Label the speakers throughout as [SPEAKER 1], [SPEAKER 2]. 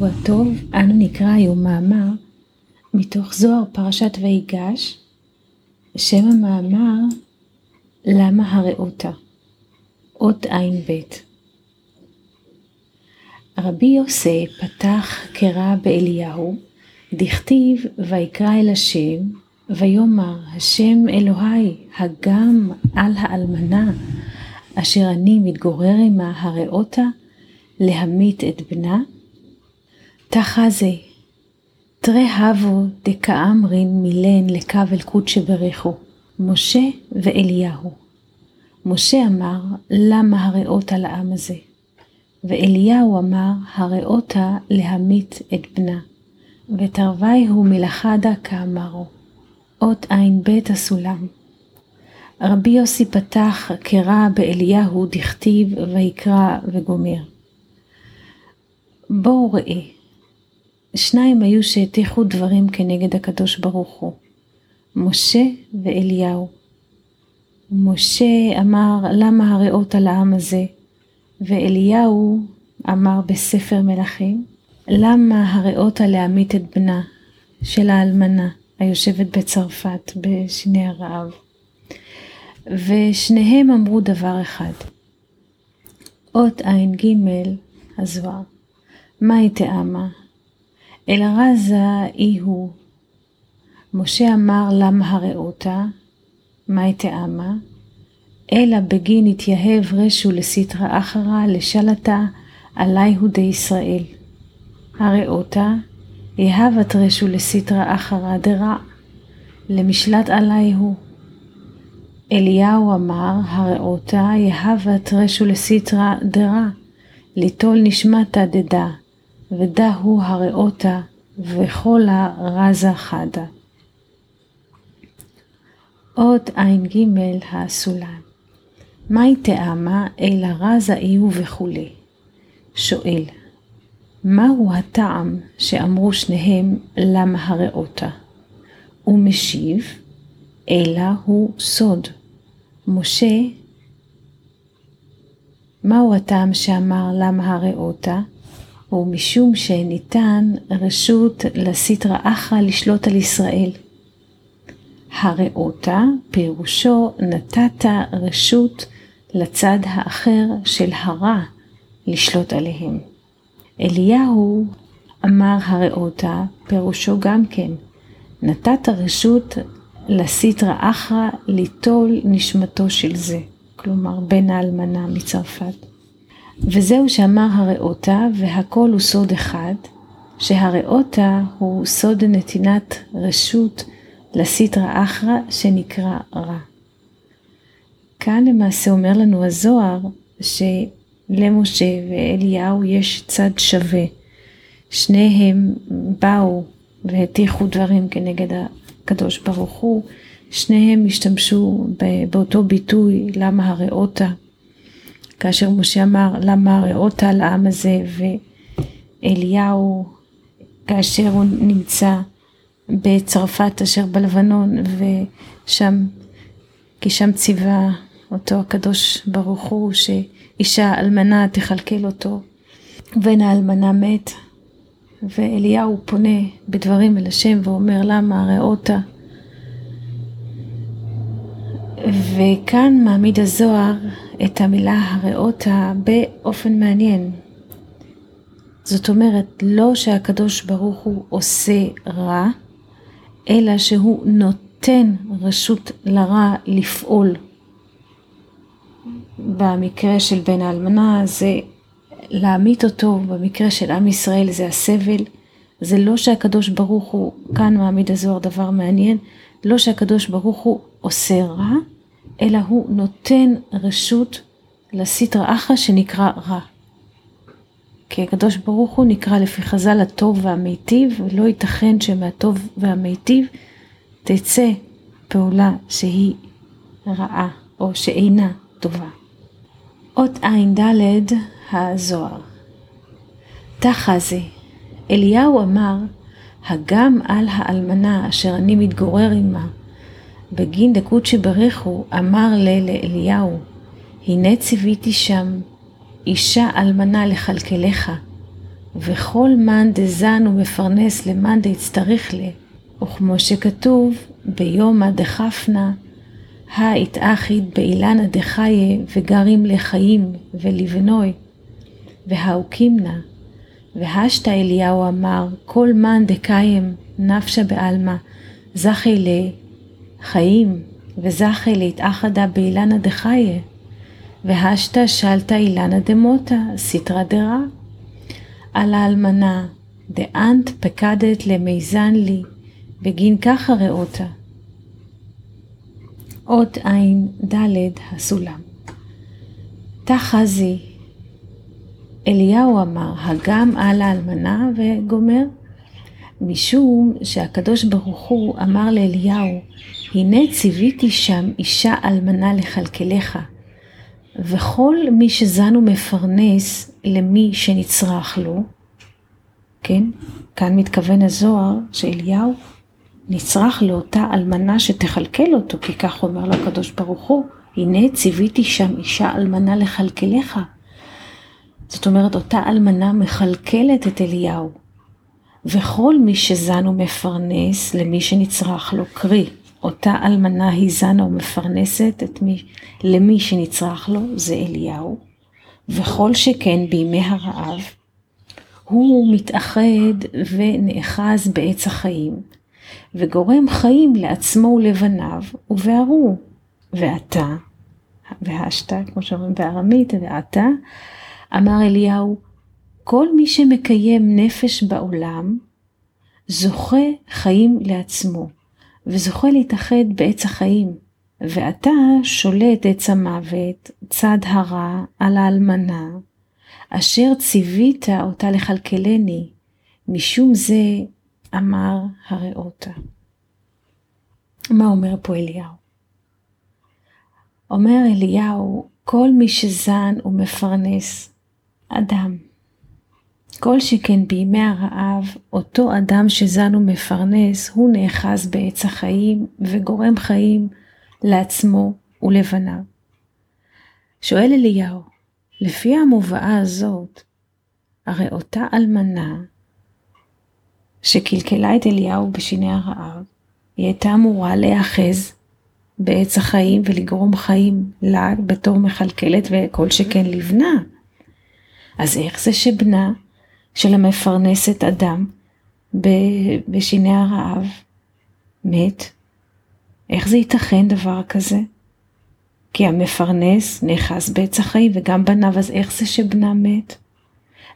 [SPEAKER 1] ושבוע טוב, אנו נקרא היום מאמר מתוך זוהר פרשת ויגש, שם המאמר למה הראותה, אות ע"ב. רבי יוסי פתח קרא באליהו, דכתיב ויקרא אל השם, ויאמר השם אלוהי הגם על האלמנה אשר אני מתגורר עמה הראותה להמית את בנה? תחזה, תרי הבו דקאמרין מילן לקו אל קודשא בריחו, משה ואליהו. משה אמר, למה הראותה לעם הזה? ואליהו אמר, הראותה להמית את בנה. ותרוויהו מלאכדה כאמרו. אות ע"ב הסולם. רבי יוסי פתח קרא באליהו דכתיב ויקרא וגומר. בואו ראה, שניים היו שהטיחו דברים כנגד הקדוש ברוך הוא, משה ואליהו. משה אמר למה הרעות על העם הזה, ואליהו אמר בספר מלכים, למה הרעות להמית את בנה של האלמנה היושבת בצרפת בשני הרעב. ושניהם אמרו דבר אחד, אות ע"ג הזוהר. מאי תאמה? אלא רזה אי הוא. משה אמר למה הראותה? מאי תאמה? אלא בגין התייהב רשו לסטרא אחרא לשלטה עליהו די ישראל. הראותה יהבת רשו לסטרא אחרא דרע, למשלט עליהו. אליהו אמר הראותה יהבת רשו לסטרא דרע, ליטול נשמתה דדה, ודהו הראותה וכל הרזה חדה. עוד ע"ג הסולם. מהי טעמה אלא רזה איהו וכולי? שואל, מהו הטעם שאמרו שניהם למה הראותה? הוא משיב, אלא הוא סוד. משה, מהו הטעם שאמר למה הראותה? ומשום שניתן רשות לסטרא אחרא לשלוט על ישראל. הראותה פירושו נתת רשות לצד האחר של הרע לשלוט עליהם. אליהו אמר הראותה פירושו גם כן נתת רשות לסטרא אחרא ליטול נשמתו של זה, כלומר בן האלמנה מצרפת. וזהו שאמר הראותה, והכל הוא סוד אחד, שהראותה הוא סוד נתינת רשות לסטרא אחרא שנקרא רע. כאן למעשה אומר לנו הזוהר שלמשה ואליהו יש צד שווה. שניהם באו והטיחו דברים כנגד הקדוש ברוך הוא, שניהם השתמשו באותו ביטוי למה הראותה כאשר משה אמר למה ראות על העם הזה? ואליהו כאשר הוא נמצא בצרפת אשר בלבנון ושם כי שם ציווה אותו הקדוש ברוך הוא שאישה אלמנה תכלכל אותו ובן האלמנה מת ואליהו פונה בדברים אל השם ואומר למה ראותה וכאן מעמיד הזוהר את המילה הראותה באופן מעניין. זאת אומרת, לא שהקדוש ברוך הוא עושה רע, אלא שהוא נותן רשות לרע לפעול. במקרה של בן האלמנה זה להמית אותו, במקרה של עם ישראל זה הסבל. זה לא שהקדוש ברוך הוא, כאן מעמיד הזוהר דבר מעניין, לא שהקדוש ברוך הוא עושה רע, אלא הוא נותן רשות לסטרא אחרא שנקרא רע. כי הקדוש ברוך הוא נקרא לפי חז"ל הטוב והמיטיב, ולא ייתכן שמהטוב והמיטיב תצא פעולה שהיא רעה או שאינה טובה. אות ע"ד הזוהר. תחזה, אליהו אמר, הגם על האלמנה אשר אני מתגורר עמה, בגין דקות שברכו אמר לה לאליהו, הנה ציוויתי שם אישה אלמנה לכלכלך, וכל מאן דזן ומפרנס למאן דהצטריך לה, וכמו שכתוב, ביומא דחפנה, האיתאחית באילנה דחיה וגרים לחיים ולבנוי, והאוקימנה, והשתא אליהו אמר, כל מאן דקיים נפשה בעלמא, זכי לחיים, וזכי להתאחדה באילנה דחיה, והשתא שלתא אילנה דמותה, סתרא דרע. על האלמנה, דאנט פקדת למיזן לי, בגין ככה ראותה. אות עין ד' הסולם. תחזי, אליהו אמר, הגם על האלמנה וגומר, משום שהקדוש ברוך הוא אמר לאליהו, הנה ציוויתי שם אישה אלמנה לכלכלך, וכל מי שזן ומפרנס למי שנצרך לו, כן, כאן מתכוון הזוהר שאליהו נצרך לאותה אלמנה שתכלכל אותו, כי כך אומר לו הקדוש ברוך הוא, הנה ציוויתי שם אישה אלמנה לכלכלך. זאת אומרת, אותה אלמנה מכלכלת את אליהו. וכל מי שזן ומפרנס למי שנצרך לו, קרי, אותה אלמנה היא זנה ומפרנסת את מי, למי שנצרך לו, זה אליהו. וכל שכן בימי הרעב, הוא מתאחד ונאחז בעץ החיים, וגורם חיים לעצמו ולבניו, ובערו. ועתה, והשתה, כמו שאומרים בארמית, ועתה, אמר אליהו, כל מי שמקיים נפש בעולם, זוכה חיים לעצמו, וזוכה להתאחד בעץ החיים. ואתה שולט עץ המוות, צד הרע, על האלמנה, אשר ציווית אותה לכלכלני, משום זה אמר הראותה. מה אומר פה אליהו? אומר אליהו, כל מי שזן ומפרנס אדם, כל שכן בימי הרעב, אותו אדם שזן ומפרנס, הוא נאחז בעץ החיים וגורם חיים לעצמו ולבניו. שואל אליהו, לפי המובאה הזאת, הרי אותה אלמנה שקלקלה את אליהו בשיני הרעב, היא הייתה אמורה להיאחז בעץ החיים ולגרום חיים לה בתור מכלכלת וכל שכן לבנה. אז איך זה שבנה של המפרנסת אדם בשיני הרעב מת? איך זה ייתכן דבר כזה? כי המפרנס נאחז בעץ החיים וגם בניו, אז איך זה שבנה מת?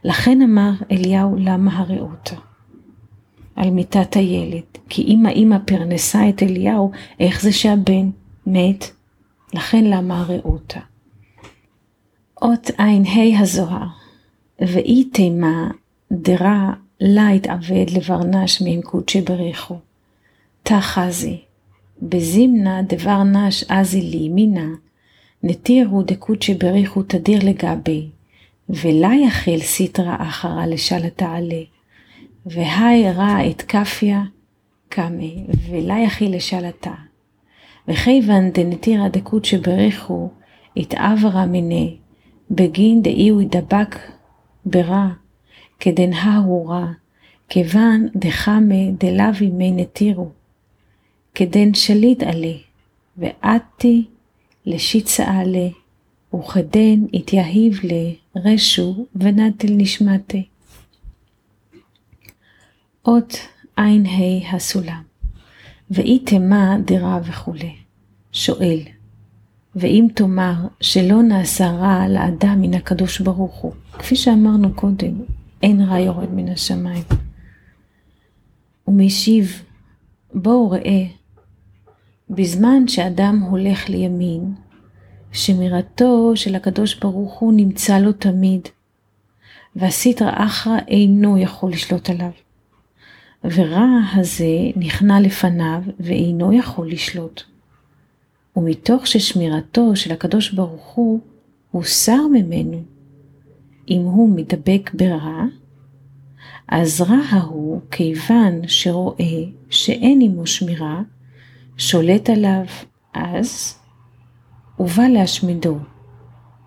[SPEAKER 1] לכן אמר אליהו למה הרעותה? על מיטת הילד, כי אם האמא פרנסה את אליהו, איך זה שהבן מת? לכן למה הרעותה? אות ע"ה הזוהר, ואי תימה דרע לה התאבד לברנש מן קודשי בריחו. תחזי, בזימנה דבר נש אזי לימינה, נתירו דקודשי בריחו תדיר לגבי, ולה יחיל סיטרא אחרא לשל תעלה, והי רע את כפיה קמי, ולה יחיל לשלתה. וכיוון דנתירא דקודשי בריחו התעברה מיני, בגין דאי הוא ידבק ברע, הוא רע, כיוון דחמי דלאוי מי נתירו. כדן שליט עלה, ועתי לשיצה עלה, וכדן התייהיב לרשו ונטל נשמתי. אות ע"ה הסולם, ואי תמה דירה וכולי. שואל, ואם תאמר שלא נעשה רע לאדם מן הקדוש ברוך הוא, כפי שאמרנו קודם, אין רע יורד מן השמיים. ומשיב, בואו ראה בזמן שאדם הולך לימין, שמירתו של הקדוש ברוך הוא נמצא לו תמיד, והסיטרא אחרא אינו יכול לשלוט עליו. ורע הזה נכנע לפניו ואינו יכול לשלוט. ומתוך ששמירתו של הקדוש ברוך הוא הוסר ממנו, אם הוא מדבק ברע, אז רע ההוא, כיוון שרואה שאין עמו שמירה, שולט עליו אז, ובא להשמידו,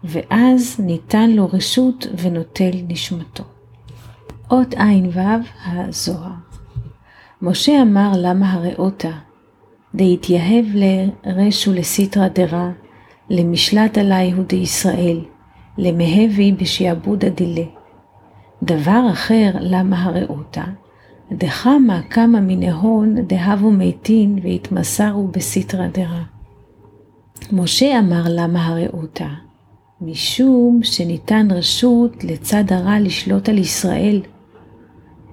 [SPEAKER 1] ואז ניתן לו רשות ונוטל נשמתו. אות ע"ו הזוהר. משה אמר למה הראותה, דהתייהב לרש ולסיטרא דרע, למשלט עלי הוא דישראל, למהבי בשעבוד דילה. דבר אחר למה הראותה, דחמה כמה מנהון דהבו מתין והתמסרו בסיטרא דרע. משה אמר למה הראותה, משום שניתן רשות לצד הרע לשלוט על ישראל,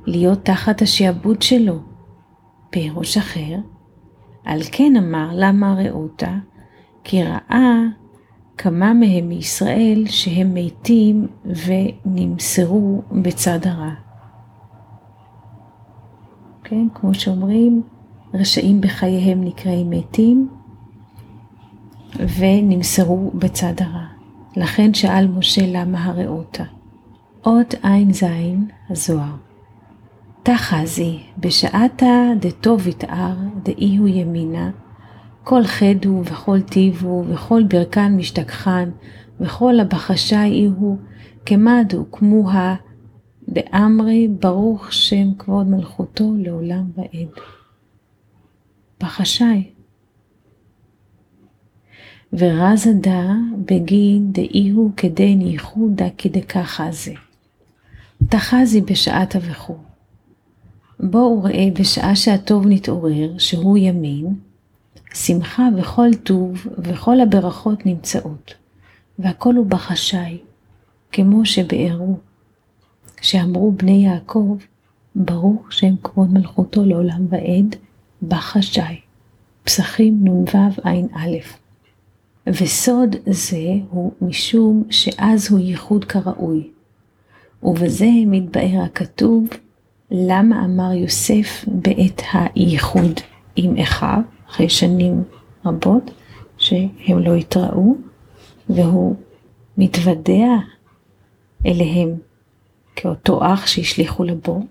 [SPEAKER 1] להיות תחת השעבוד שלו. פירוש אחר, על כן אמר למה ראותה, כי ראה כמה מהם מישראל שהם מתים ונמסרו בצד הרע. כן, כמו שאומרים, רשעים בחייהם נקראים מתים ונמסרו בצד הרע. לכן שאל משה למה הראותה. אות ע"ז הזוהר. תחזי בשעתה דטוב יתאר דאי הוא ימינה, כל חדו וכל טיבו וכל ברכן משתכחן וכל הבחשי אי הוא כמדו כמוה באמרי ברוך שם כבוד מלכותו לעולם ועד. בחשי ורזדה בגין דאיהו כדין ייחודה כדככה זה. תחזי בשעת אבכו. בואו ראה בשעה שהטוב נתעורר, שהוא ימין, שמחה וכל טוב וכל הברכות נמצאות, והכל הוא בחשאי, כמו שבארו, שאמרו בני יעקב, ברוך שם כבוד מלכותו לעולם ועד, בחשאי. פסחים נ"ו ע"א וסוד זה הוא משום שאז הוא ייחוד כראוי. ובזה מתבאר הכתוב, למה אמר יוסף בעת הייחוד עם אחיו, אחרי שנים רבות שהם לא התראו, והוא מתוודע אליהם כאותו אח שהשליכו לבור.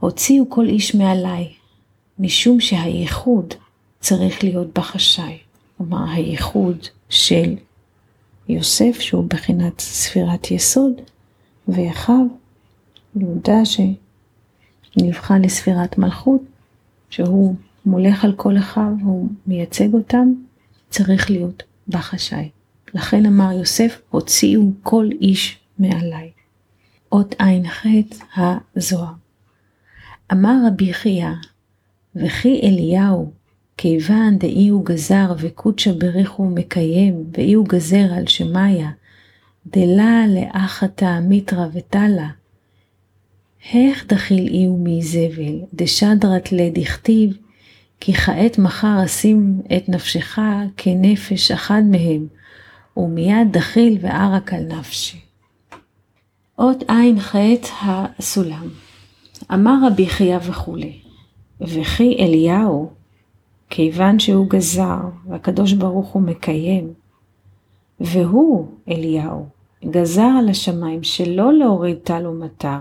[SPEAKER 1] הוציאו כל איש מעליי, משום שהייחוד צריך להיות בחשאי. כלומר, הייחוד של יוסף, שהוא בחינת ספירת יסוד, ואחיו, יהודה שנבחן לספירת מלכות, שהוא מולך על כל אחיו, הוא מייצג אותם, צריך להיות בחשאי. לכן אמר יוסף, הוציאו כל איש מעליי. אות ע"ח הזוהר. אמר רבי חייא, וכי אליהו כיוון דאי הוא גזר וקודשא בריחו מקיים, ואי הוא גזר על שמיה, דלה לאחתה מיתרא ותלה, איך דחיל אי הוא מאיזבל, דשדרת לדכתיב, כי כעת מחר אשים את נפשך כנפש אחד מהם, ומיד דחיל וערק על נפשי. אות ע"ח הסולם. אמר רבי חייא וכולי, וכי אליהו כיוון שהוא גזר, והקדוש ברוך הוא מקיים, והוא, אליהו, גזר על השמיים שלא להוריד טל ומטר,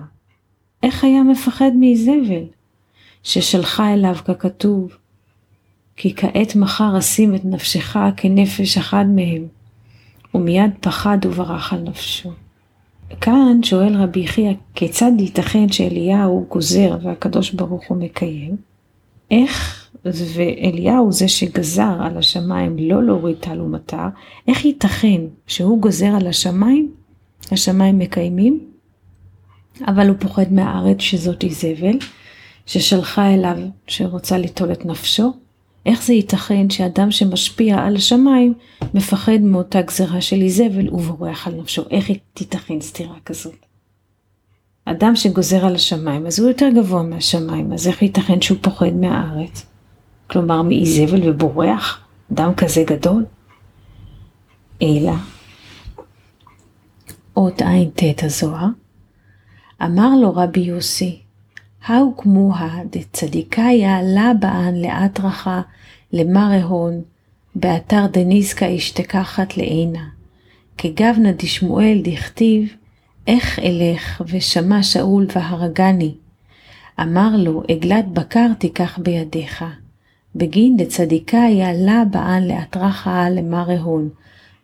[SPEAKER 1] איך היה מפחד מאיזבל, ששלחה אליו ככתוב, כי כעת מחר אשים את נפשך כנפש אחד מהם, ומיד פחד וברח על נפשו. כאן שואל רבי יחיא, כיצד ייתכן שאליהו גוזר והקדוש ברוך הוא מקיים? איך ואליהו זה שגזר על השמיים לא להוריד טל ומטר, איך ייתכן שהוא גוזר על השמיים, השמיים מקיימים, אבל הוא פוחד מהארץ שזאת איזבל, ששלחה אליו שרוצה ליטול את נפשו? איך זה ייתכן שאדם שמשפיע על השמיים מפחד מאותה גזרה של איזבל ובורח על נפשו? איך תיתכן סתירה כזאת? אדם שגוזר על השמיים, אז הוא יותר גבוה מהשמיים, אז איך ייתכן שהוא פוחד מהארץ? כלומר מאיזבל ובורח, אדם כזה גדול? אלא, אות ע"ט הזוהר, אמר לו רבי יוסי, האו כמוה דצדיקאיה לה באן לאטרחה למרא הון, באתר דניסקה אשתקחת לעינה. כגבנה דשמואל דכתיב, איך אלך ושמע שאול והרגני. אמר לו, עגלת בקר תיקח בידיך. בגין דצדיקאי עלה באן לאתרחה למרא הון,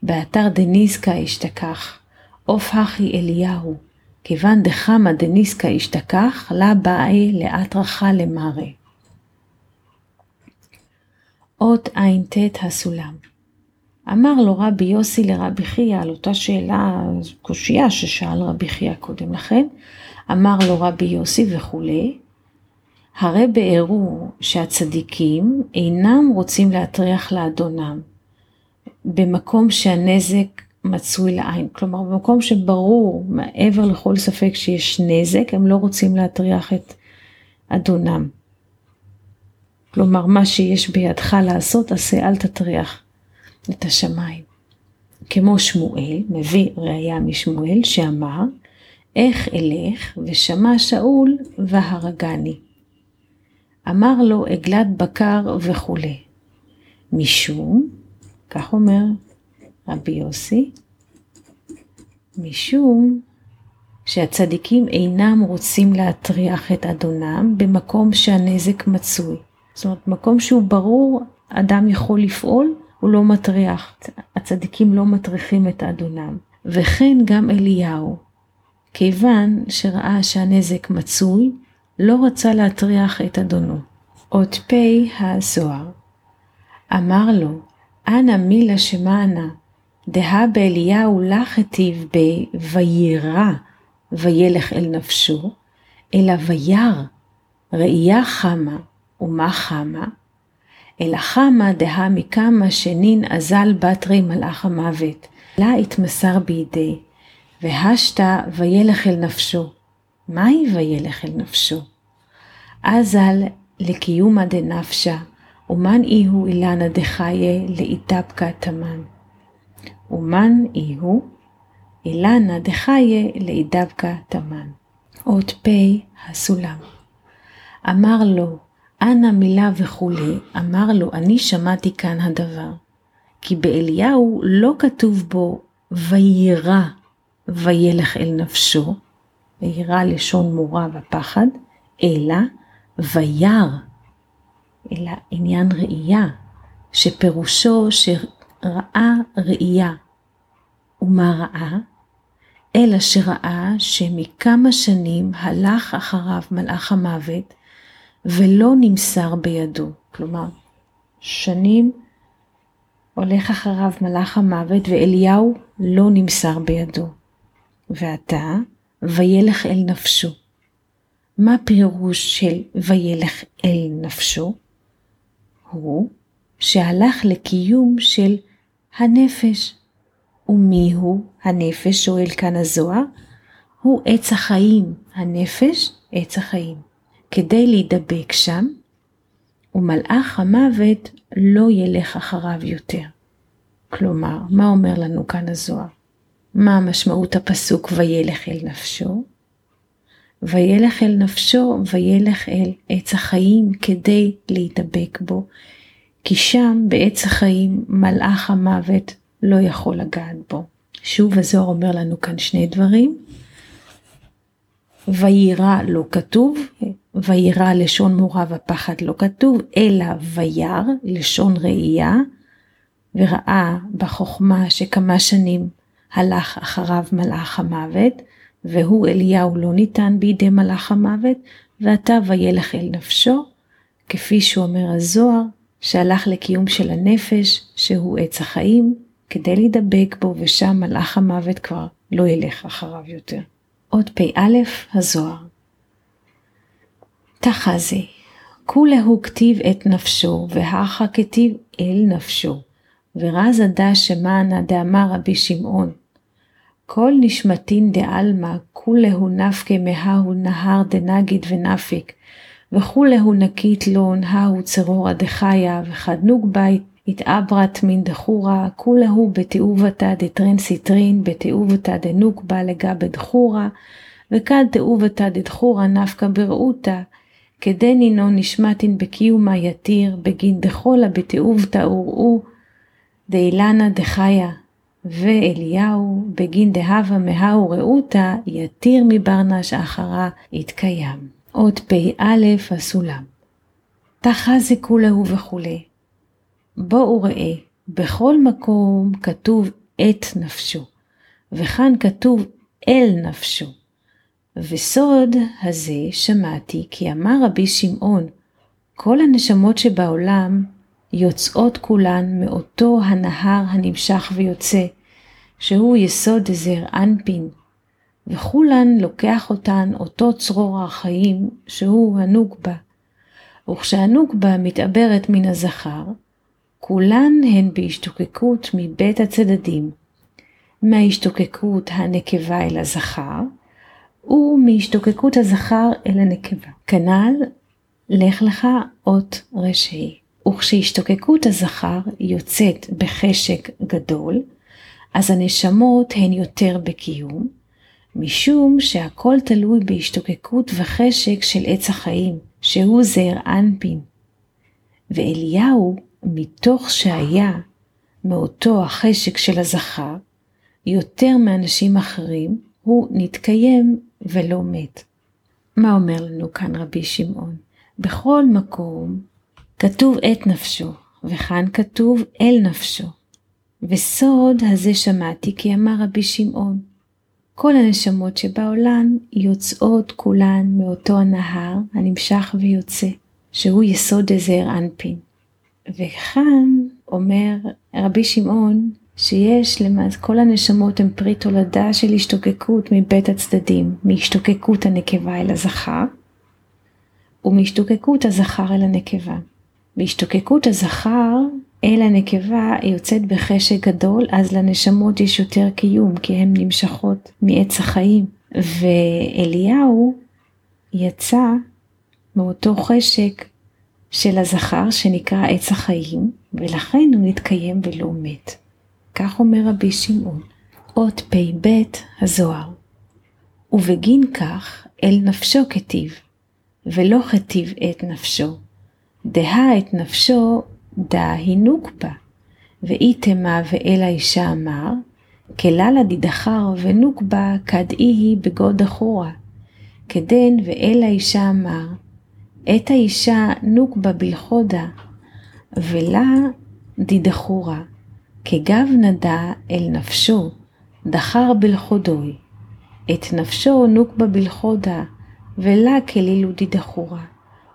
[SPEAKER 1] באתר דניסקה אשתכח, עוף הכי אליהו, כיוון דחמא דניסקא השתכח, לה באי לאט רחה למרא. אות ע"ט הסולם. אמר לו רבי יוסי לרבי חייא על אותה שאלה, קושייה ששאל רבי חייא קודם לכן, אמר לו רבי יוסי וכולי, הרי בארו שהצדיקים אינם רוצים להטריח לאדונם במקום שהנזק מצוי לעין. כלומר, במקום שברור מעבר לכל ספק שיש נזק, הם לא רוצים להטריח את אדונם. כלומר, מה שיש בידך לעשות, עשה, אל תטריח את השמיים. כמו שמואל, מביא ראייה משמואל, שאמר, איך אלך ושמע שאול והרגני. אמר לו עגלת בקר וכולי. משום, כך אומר רבי יוסי, משום שהצדיקים אינם רוצים להטריח את אדונם במקום שהנזק מצוי. זאת אומרת, מקום שהוא ברור, אדם יכול לפעול, הוא לא מטריח. הצדיקים לא מטריחים את אדונם. וכן גם אליהו, כיוון שראה שהנזק מצוי, לא רצה להטריח את אדונו. אות פ' הזוהר. אמר לו, אנא מילה שמענה, דהה באליהו לך היטיב ב"וירא וילך אל נפשו", אלא וירא, ראייה חמה, ומה חמה? אלא חמה דהה מכמה שנין אזל בתרי מלאך המוות, לה התמסר בידי, והשתה וילך אל נפשו. מהי וילך אל נפשו? אזל לקיומא דנפשה, ומן איהו אילנה דחיה לאיתפקא תמן. ומן איהו אילנה דחיה לאידבקא תמן. אות פ' הסולם. אמר לו, אנא מילה וכולי, אמר לו, אני שמעתי כאן הדבר. כי באליהו לא כתוב בו ויירא וילך אל נפשו, ויירא לשון מורא ופחד, אלא וירא, אלא עניין ראייה, שפירושו שראה ראייה. ומה ראה? אלא שראה שמכמה שנים הלך אחריו מלאך המוות, ולא נמסר בידו. כלומר, שנים הולך אחריו מלאך המוות, ואליהו לא נמסר בידו. ועתה, וילך אל נפשו. מה פירוש של וילך אל נפשו? הוא שהלך לקיום של הנפש. ומי הוא הנפש? שואל כאן הזוהר. הוא עץ החיים, הנפש עץ החיים. כדי להידבק שם, ומלאך המוות לא ילך אחריו יותר. כלומר, מה אומר לנו כאן הזוהר? מה משמעות הפסוק וילך אל נפשו? וילך אל נפשו וילך אל עץ החיים כדי להידבק בו, כי שם בעץ החיים מלאך המוות לא יכול לגעת בו. שוב הזוהר אומר לנו כאן שני דברים. ויירא לא כתוב, ויירא לשון מורא ופחד לא כתוב, אלא וירא לשון ראייה, וראה בחוכמה שכמה שנים הלך אחריו מלאך המוות, והוא אליהו לא ניתן בידי מלאך המוות, ועתה וילך אל נפשו, כפי שאומר הזוהר, שהלך לקיום של הנפש, שהוא עץ החיים, כדי להידבק בו, ושם מלאך המוות כבר לא ילך אחריו יותר. עוד פ"א הזוהר. תחזי, כולהו כתיב את נפשו, והכא כתיב אל נפשו, ורזא דא שמענא דאמר רבי שמעון, כל נשמתין דעלמא, כולהו נפקא מההוא נהר דנגיד ונפיק, וכולהו נקיט לון ההוא צרורא דחיי, וכד נוקבא אתעברת מן דכורא, כולהו בתיאובתא דתרין סטרין, בתיאובתא דנוקבא לגבי דכורא, וכד תיעובתא דדחורה נפקא ברעותא, כדנינו נשמתין בקיומא יתיר, בגין דחולה בתיעובתא וראו, דאילנה דחיה, ואליהו בגין דהבה מהו רעותא יתיר מברנש אחרה יתקיים. עוד פ"א הסולם. תחזי כולהו וכולי. בואו ראה, בכל מקום כתוב את נפשו, וכאן כתוב אל נפשו. וסוד הזה שמעתי כי אמר רבי שמעון, כל הנשמות שבעולם יוצאות כולן מאותו הנהר הנמשך ויוצא, שהוא יסוד דזר אנפין, וכולן לוקח אותן אותו צרור החיים שהוא הנוגבה. וכשהנוגבה מתעברת מן הזכר, כולן הן בהשתוקקות מבית הצדדים, מההשתוקקות הנקבה אל הזכר, ומהשתוקקות הזכר אל הנקבה. כנ"ל, לך לך אות רשעי. וכשהשתוקקות הזכר יוצאת בחשק גדול, אז הנשמות הן יותר בקיום, משום שהכל תלוי בהשתוקקות וחשק של עץ החיים, שהוא זעיר אנפין. ואליהו, מתוך שהיה מאותו החשק של הזכר, יותר מאנשים אחרים, הוא נתקיים ולא מת. מה אומר לנו כאן רבי שמעון? בכל מקום כתוב את נפשו, וכאן כתוב אל נפשו. וסוד הזה שמעתי כי אמר רבי שמעון, כל הנשמות שבעולם יוצאות כולן מאותו הנהר הנמשך ויוצא, שהוא יסוד עזר אנפין. וכאן אומר רבי שמעון שיש למעשה כל הנשמות הן פרי תולדה של השתוקקות מבית הצדדים, מהשתוקקות הנקבה אל הזכר, ומהשתוקקות הזכר אל הנקבה. בהשתוקקות הזכר אל הנקבה יוצאת בחשק גדול, אז לנשמות יש יותר קיום, כי הן נמשכות מעץ החיים. ואליהו יצא מאותו חשק של הזכר שנקרא עץ החיים, ולכן הוא נתקיים ולא מת. כך אומר רבי שמעון, אות פ"ב הזוהר. ובגין כך אל נפשו כתיב, ולא כתיב את נפשו. דהה את נפשו דה בה, ואיתמה ואל האישה אמר, כללה דידחר ונוקבה כדאי היא בגוד אחורה. כדן ואל האישה אמר, את האישה נוקבה בלחודה, ולה דידחורה, כגב נדע אל נפשו, דחר בלחודוי. את נפשו נוקבה בלחודה, ולה כלילו דידחורה.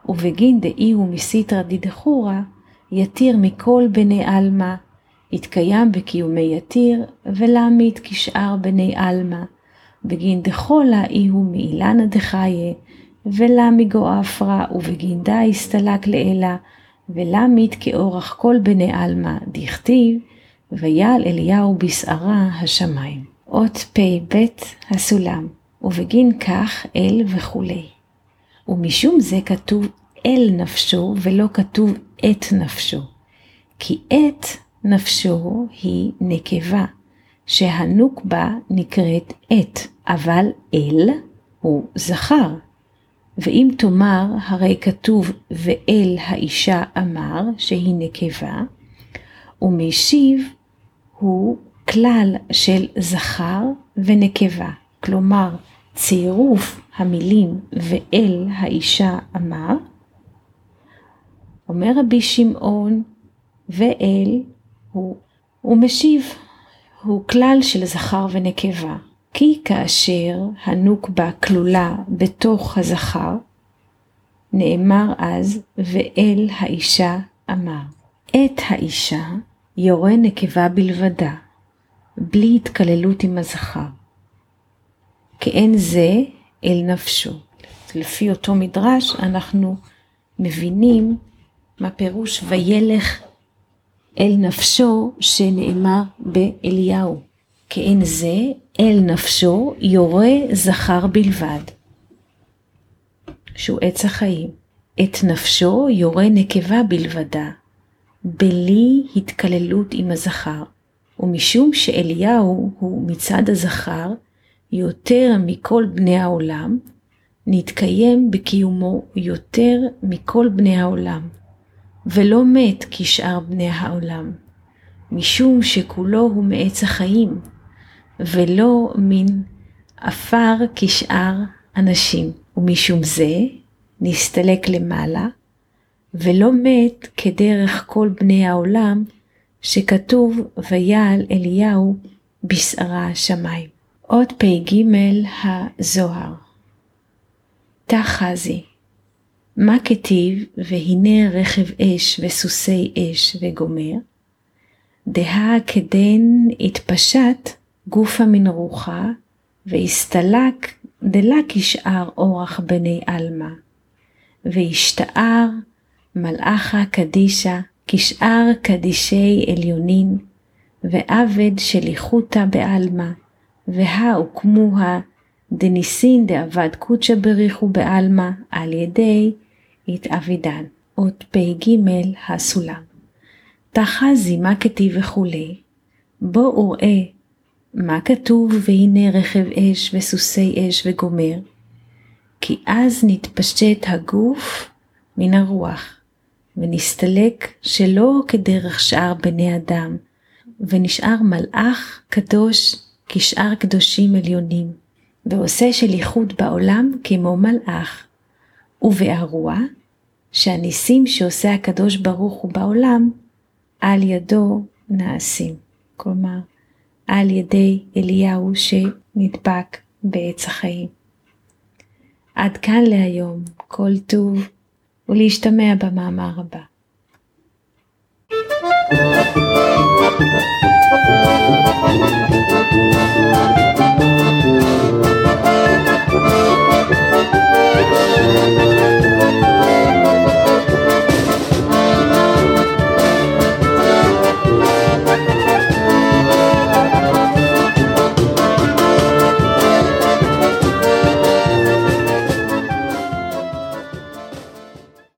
[SPEAKER 1] ובגין דאי הוא מסיתרא דידחורה, יתיר מכל בני עלמא, יתקיים בקיומי יתיר, ולעמית כשאר בני עלמא, בגין דחולה אי הוא מאילנא דחיה, ולה מגואפרא, ובגין דה הסתלק לאלה, ולעמית כאורח כל בני עלמא, דכתיב, ויעל אליהו בשערה השמיים. אות פ"ב הסולם, ובגין כך אל וכולי. ומשום זה כתוב אל נפשו ולא כתוב את נפשו. כי את נפשו היא נקבה, שהנוקבה נקראת את, אבל אל הוא זכר. ואם תאמר, הרי כתוב ואל האישה אמר, שהיא נקבה, ומשיב הוא כלל של זכר ונקבה, כלומר צירוף המילים ואל האישה אמר, אומר רבי שמעון ואל הוא, הוא משיב, הוא כלל של זכר ונקבה, כי כאשר הנוקבה כלולה בתוך הזכר, נאמר אז ואל האישה אמר. את האישה יורה נקבה בלבדה, בלי התקללות עם הזכר. כאין זה אל נפשו. לפי אותו מדרש אנחנו מבינים מה פירוש וילך אל נפשו שנאמר באליהו. כאין זה אל נפשו יורה זכר בלבד, שהוא עץ החיים. את נפשו יורה נקבה בלבדה, בלי התקללות עם הזכר, ומשום שאליהו הוא מצד הזכר יותר מכל בני העולם, נתקיים בקיומו יותר מכל בני העולם, ולא מת כשאר בני העולם, משום שכולו הוא מעץ החיים, ולא מן עפר כשאר אנשים, ומשום זה נסתלק למעלה, ולא מת כדרך כל בני העולם, שכתוב ויעל אליהו בשערה השמיים. עוד פ"ג הזוהר תחזי. מה כתיב והנה רכב אש וסוסי אש וגומר? דהה כדן התפשט גופה מן רוחה והסתלק דלה כשאר אורח בני עלמא. והשתער מלאכה קדישה כשאר קדישי עליונין ועבד שליחותה בעלמא והא הוקמוה דניסין דאבד קודשא בריחו בעלמא על ידי התאבידן. אות פ"ג הסולם. תחזי מה כתיב וכולי, בוא וראה מה כתוב? והנה רכב אש וסוסי אש וגומר, כי אז נתפשט הגוף מן הרוח, ונסתלק שלא כדרך שאר בני אדם, ונשאר מלאך קדוש כשאר קדושים עליונים, ועושה שליחות בעולם כמו מלאך, ובארוע שהניסים שעושה הקדוש ברוך הוא בעולם, על ידו נעשים. כלומר, על ידי אליהו שנדבק בעץ החיים. עד כאן להיום, כל טוב, ולהשתמע במאמר הבא. Thank you.